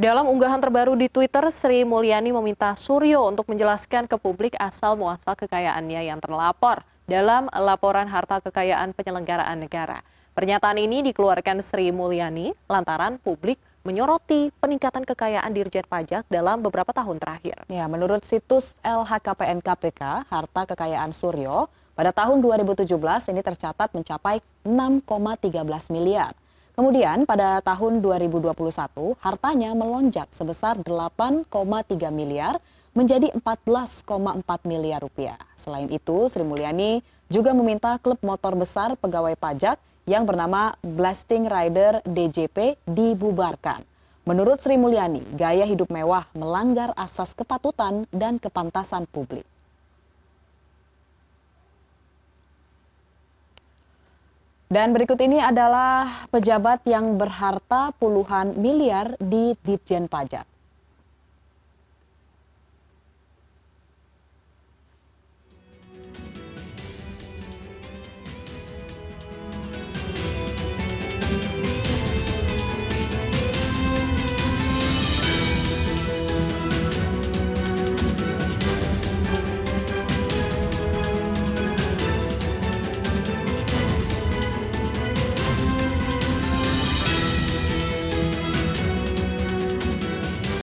Dalam unggahan terbaru di Twitter, Sri Mulyani meminta Suryo untuk menjelaskan ke publik asal muasal kekayaannya yang terlapor dalam laporan harta kekayaan penyelenggaraan negara. Pernyataan ini dikeluarkan Sri Mulyani lantaran publik menyoroti peningkatan kekayaan Dirjen Pajak dalam beberapa tahun terakhir. Ya, menurut situs LHKPN KPK, harta kekayaan Suryo pada tahun 2017 ini tercatat mencapai 6,13 miliar. Kemudian pada tahun 2021 hartanya melonjak sebesar 8,3 miliar menjadi 14,4 miliar rupiah. Selain itu, Sri Mulyani juga meminta klub motor besar pegawai pajak yang bernama Blasting Rider DJP dibubarkan. Menurut Sri Mulyani, gaya hidup mewah melanggar asas kepatutan dan kepantasan publik. Dan berikut ini adalah pejabat yang berharta puluhan miliar di Ditjen Pajak.